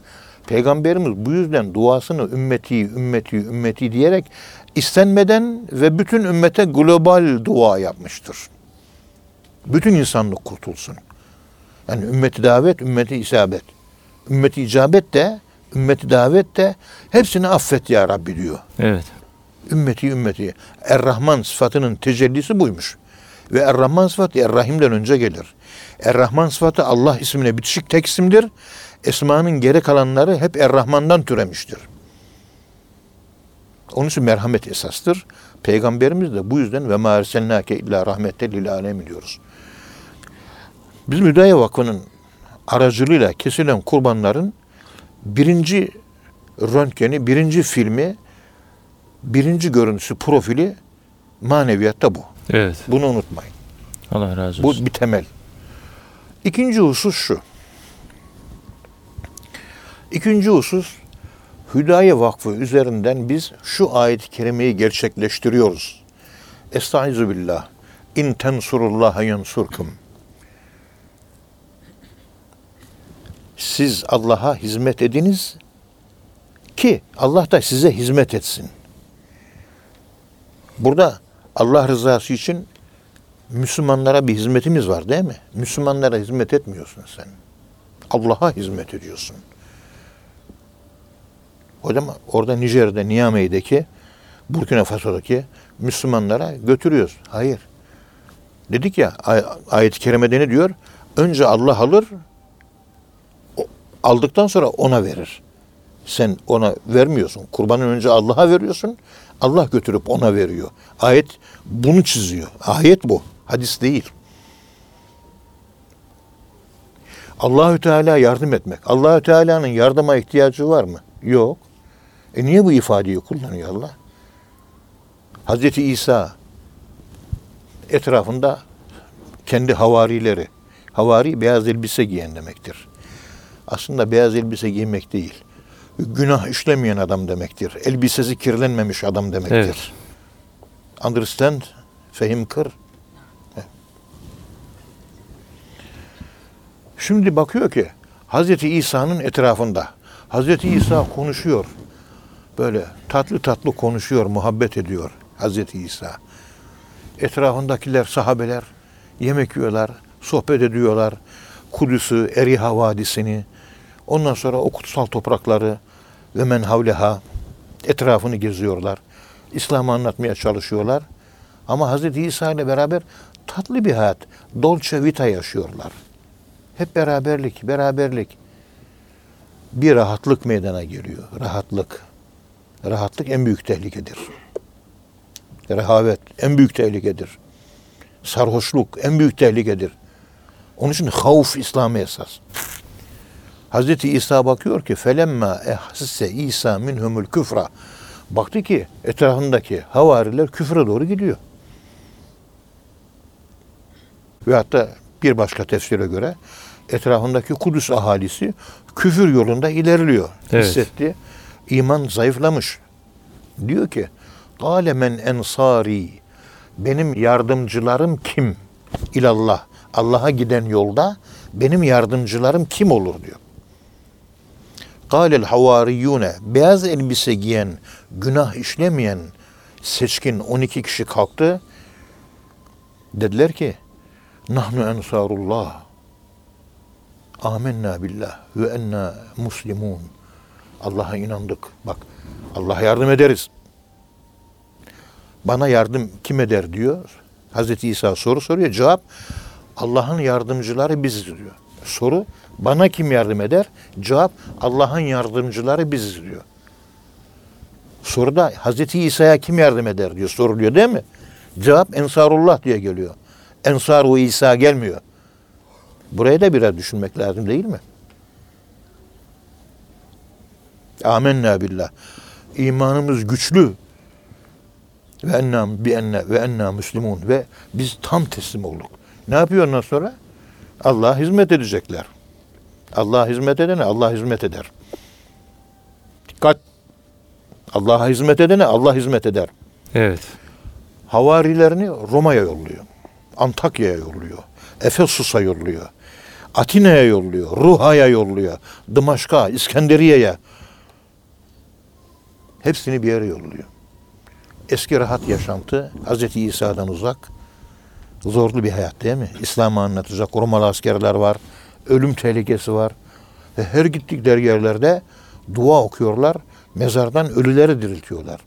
Peygamberimiz bu yüzden duasını ümmeti, ümmeti, ümmeti diyerek istenmeden ve bütün ümmete global dua yapmıştır. Bütün insanlık kurtulsun. Yani ümmeti davet, ümmeti isabet. Ümmeti icabet de, ümmeti davet de hepsini affet ya Rabbi diyor. Evet. Ümmeti ümmeti. Er-Rahman sıfatının tecellisi buymuş. Ve Er-Rahman sıfatı Er-Rahim'den önce gelir. Er-Rahman sıfatı Allah ismine bitişik tek isimdir. Esmanın geri kalanları hep Er-Rahman'dan türemiştir. Onun için merhamet esastır. Peygamberimiz de bu yüzden ve ma erselnake illa rahmette lil alem diyoruz. Biz Müdaya Vakfı'nın aracılığıyla kesilen kurbanların birinci röntgeni, birinci filmi, birinci görüntüsü, profili maneviyatta bu. Evet. Bunu unutmayın. Allah razı Bu olsun. bir temel. İkinci husus şu. İkinci husus Hüdaye Vakfı üzerinden biz şu ayet-i kerimeyi gerçekleştiriyoruz. Estaizu billah. İn tensurullaha yansurkum. Siz Allah'a hizmet ediniz ki Allah da size hizmet etsin. Burada Allah rızası için Müslümanlara bir hizmetimiz var değil mi? Müslümanlara hizmet etmiyorsun sen. Allah'a hizmet ediyorsun. Hocam orada Nijer'de, Niamey'deki, Burkina Faso'daki Müslümanlara götürüyoruz. Hayır. Dedik ya ay- ayet-i kerimede ne diyor? Önce Allah alır, aldıktan sonra ona verir. Sen ona vermiyorsun. Kurbanın önce Allah'a veriyorsun. Allah götürüp ona veriyor. Ayet bunu çiziyor. Ayet bu. Hadis değil. Allahü Teala yardım etmek. Allahü Teala'nın yardıma ihtiyacı var mı? Yok. E niye bu ifadeyi kullanıyor Allah? Hazreti İsa etrafında kendi havarileri, havari beyaz elbise giyen demektir. Aslında beyaz elbise giymek değil. Günah işlemeyen adam demektir. Elbisesi kirlenmemiş adam demektir. Evet. Understand? Fehim kır. Şimdi bakıyor ki Hazreti İsa'nın etrafında. Hazreti İsa konuşuyor. Böyle tatlı tatlı konuşuyor, muhabbet ediyor Hazreti İsa. Etrafındakiler, sahabeler yemek yiyorlar, sohbet ediyorlar. Kudüs'ü, Eriha Vadisi'ni, ondan sonra o kutsal toprakları ve men havleha etrafını geziyorlar. İslam'ı anlatmaya çalışıyorlar. Ama Hz. İsa ile beraber tatlı bir hayat, dolce vita yaşıyorlar. Hep beraberlik, beraberlik. Bir rahatlık meydana geliyor. Rahatlık. Rahatlık en büyük tehlikedir. Rehavet en büyük tehlikedir. Sarhoşluk en büyük tehlikedir. Onun için havf İslam'a esas. Hazreti İsa bakıyor ki felemma ehsisse İsa minhumul küfra. Baktı ki etrafındaki havariler küfre doğru gidiyor. Ve hatta bir başka tefsire göre etrafındaki Kudüs ahalisi küfür yolunda ilerliyor. Evet. Hissetti. İman zayıflamış. Diyor ki Kâle men ensari benim yardımcılarım kim? İlallah. Allah'a giden yolda benim yardımcılarım kim olur diyor. Kâlel havariyune beyaz elbise giyen, günah işlemeyen seçkin 12 kişi kalktı. Dediler ki Nahnu ensarullah. Amenna billah ve enna muslimun. Allah'a inandık. Bak Allah'a yardım ederiz. Bana yardım kim eder diyor. Hazreti İsa soru soruyor. Cevap Allah'ın yardımcıları biziz diyor. Soru bana kim yardım eder? Cevap Allah'ın yardımcıları biziz diyor. Soruda Hazreti İsa'ya kim yardım eder diyor soruluyor değil mi? Cevap Ensarullah diye geliyor. Ensar o İsa gelmiyor. Buraya da biraz düşünmek lazım değil mi? Amenna billah. İmanımız güçlü. Ve enna bi enne ve enna müslimun ve biz tam teslim olduk. Ne yapıyor ondan sonra? Allah'a hizmet edecekler. Allah'a hizmet edene Allah hizmet eder. Dikkat. Allah'a hizmet edene Allah hizmet eder. Evet. Havarilerini Roma'ya yolluyor. Antakya'ya yolluyor. Efesus'a yolluyor. Atina'ya yolluyor. Ruha'ya yolluyor. Dımaşk'a, İskenderiye'ye. Hepsini bir yere yolluyor. Eski rahat yaşantı Hz. İsa'dan uzak. Zorlu bir hayat değil mi? İslam'ı anlatacak Romalı askerler var. Ölüm tehlikesi var. Ve her gittikleri yerlerde dua okuyorlar. Mezardan ölüleri diriltiyorlar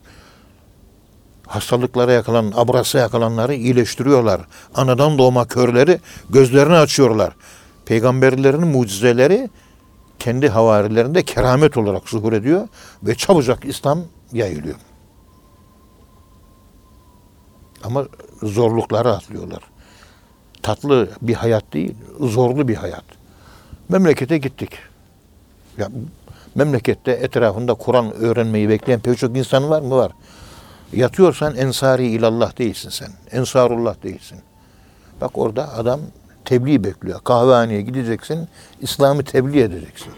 hastalıklara yakalanan, abrasa yakalanları iyileştiriyorlar. Anadan doğma körleri gözlerini açıyorlar. Peygamberlerin mucizeleri kendi havarilerinde keramet olarak zuhur ediyor ve çabucak İslam yayılıyor. Ama zorlukları atlıyorlar. Tatlı bir hayat değil, zorlu bir hayat. Memlekete gittik. Ya, memlekette etrafında Kur'an öğrenmeyi bekleyen pek çok insan var mı? Var. Yatıyorsan ensari ilallah değilsin sen. Ensarullah değilsin. Bak orada adam tebliğ bekliyor. Kahvehaneye gideceksin, İslam'ı tebliğ edeceksin.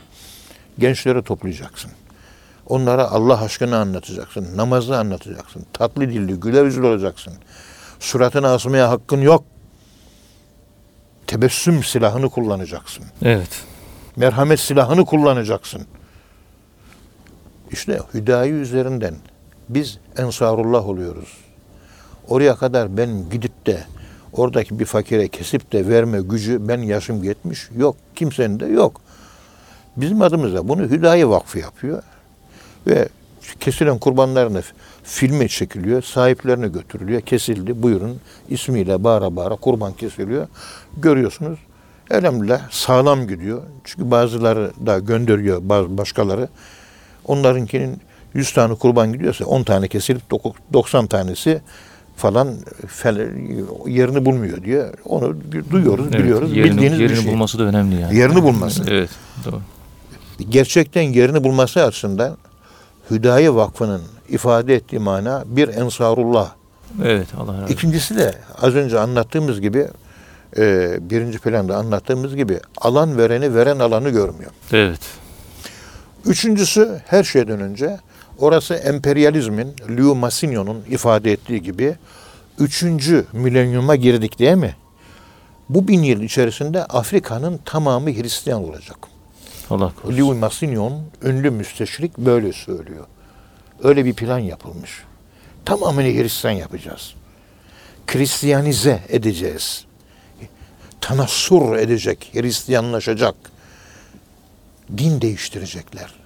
Gençleri toplayacaksın. Onlara Allah aşkını anlatacaksın. Namazı anlatacaksın. Tatlı dilli, güler yüzlü olacaksın. Suratını asmaya hakkın yok. Tebessüm silahını kullanacaksın. Evet. Merhamet silahını kullanacaksın. İşte hüdayi üzerinden biz ensarullah oluyoruz. Oraya kadar ben gidip de oradaki bir fakire kesip de verme gücü ben yaşım yetmiş yok. Kimsenin de yok. Bizim adımıza bunu Hüdayi Vakfı yapıyor. Ve kesilen kurbanların filmi çekiliyor. Sahiplerine götürülüyor. Kesildi. Buyurun. ismiyle bağıra bağıra kurban kesiliyor. Görüyorsunuz. Elhamdülillah sağlam gidiyor. Çünkü bazıları da gönderiyor bazı başkaları. Onlarınkinin 100 tane kurban gidiyorsa 10 tane kesilip 90 tanesi falan yerini bulmuyor diyor. Onu duyuyoruz, Evet, biliyoruz. yerini, Bildiğiniz yerini bir şey. bulması da önemli yani. Yerini bulması. Evet. Doğru. Gerçekten yerini bulması açısından Hüdayi Vakfı'nın ifade ettiği mana bir ensarullah. Evet. Allah razı. İkincisi de az önce anlattığımız gibi e, birinci planda anlattığımız gibi alan vereni veren alanı görmüyor. Evet. Üçüncüsü her şeyden önce orası emperyalizmin, Leo Massinio'nun ifade ettiği gibi üçüncü milenyuma girdik değil mi? Bu bin yıl içerisinde Afrika'nın tamamı Hristiyan olacak. Allah korusun. Louis Massignon, ünlü müsteşrik böyle söylüyor. Öyle bir plan yapılmış. Tamamını Hristiyan yapacağız. Kristiyanize edeceğiz. tanassur edecek, Hristiyanlaşacak, din değiştirecekler.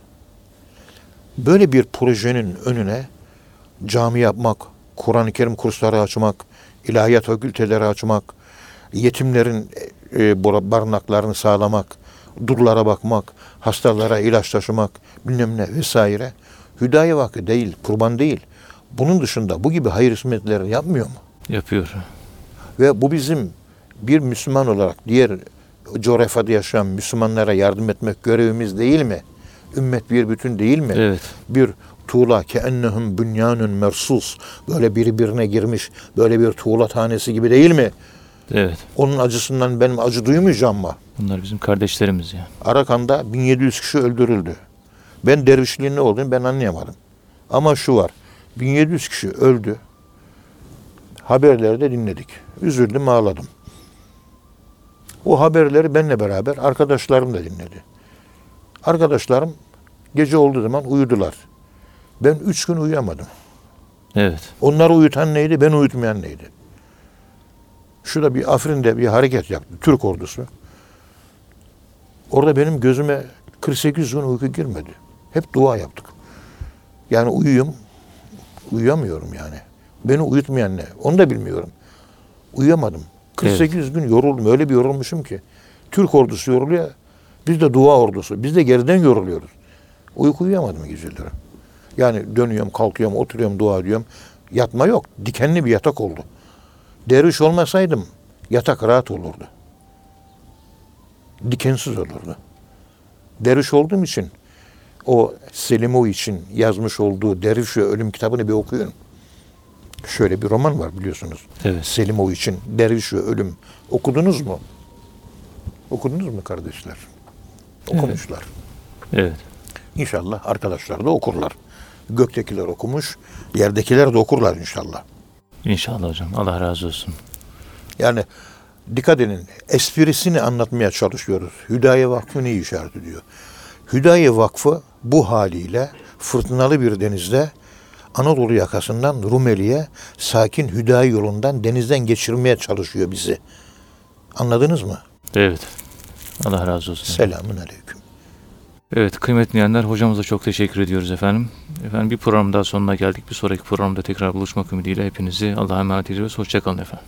Böyle bir projenin önüne cami yapmak, Kur'an-ı Kerim kursları açmak, ilahiyat fakülteleri açmak, yetimlerin e, barınaklarını sağlamak, durlara bakmak, hastalara ilaç taşımak, bilmem ne vesaire. Hüdayi Vakfı değil, kurban değil. Bunun dışında bu gibi hayır hizmetleri yapmıyor mu? Yapıyor. Ve bu bizim bir Müslüman olarak diğer coğrafyada yaşayan Müslümanlara yardım etmek görevimiz değil mi? Ümmet bir bütün değil mi? Evet. Bir tuğla ki ennehum bünyanun mersus böyle birbirine girmiş böyle bir tuğla tanesi gibi değil mi? Evet. Onun acısından benim acı duymayacağım mı? Bunlar bizim kardeşlerimiz ya. Arakan'da 1700 kişi öldürüldü. Ben dervişliğin ne olduğunu ben anlayamadım. Ama şu var. 1700 kişi öldü. Haberleri de dinledik. Üzüldüm, ağladım. O haberleri benimle beraber arkadaşlarım da dinledi. Arkadaşlarım gece olduğu zaman uyudular. Ben üç gün uyuyamadım. Evet. Onları uyutan neydi, beni uyutmayan neydi? Şurada bir Afrin'de bir hareket yaptı, Türk ordusu. Orada benim gözüme 48 gün uyku girmedi. Hep dua yaptık. Yani uyuyum, uyuyamıyorum yani. Beni uyutmayan ne? Onu da bilmiyorum. Uyuyamadım. 48 gün yoruldum. Öyle bir yorulmuşum ki. Türk ordusu yoruluyor. Biz de dua ordusu. Biz de geriden yoruluyoruz. Uyku uyuyamadım geceleri. Yani dönüyorum, kalkıyorum, oturuyorum, dua ediyorum. Yatma yok. Dikenli bir yatak oldu. Derviş olmasaydım yatak rahat olurdu. Dikensiz olurdu. Derviş olduğum için o Selimo için yazmış olduğu Derviş ve Ölüm kitabını bir okuyun. Şöyle bir roman var biliyorsunuz. Evet. Selimo için Derviş ve Ölüm. Okudunuz mu? Okudunuz mu kardeşler? Okumuşlar. Evet. İnşallah arkadaşlar da okurlar. Göktekiler okumuş, yerdekiler de okurlar inşallah. İnşallah hocam. Allah razı olsun. Yani dikkat edin, esprisini anlatmaya çalışıyoruz. Hüdaye Vakfı ne işaret ediyor? Hüdaye Vakfı bu haliyle fırtınalı bir denizde Anadolu yakasından Rumeli'ye sakin Hüdayi yolundan denizden geçirmeye çalışıyor bizi. Anladınız mı? Evet. Allah razı olsun. Selamun aleyküm. Evet kıymetli dinleyenler hocamıza çok teşekkür ediyoruz efendim. Efendim bir program daha sonuna geldik. Bir sonraki programda tekrar buluşmak ümidiyle hepinizi Allah'a emanet ediyoruz. Hoşçakalın efendim.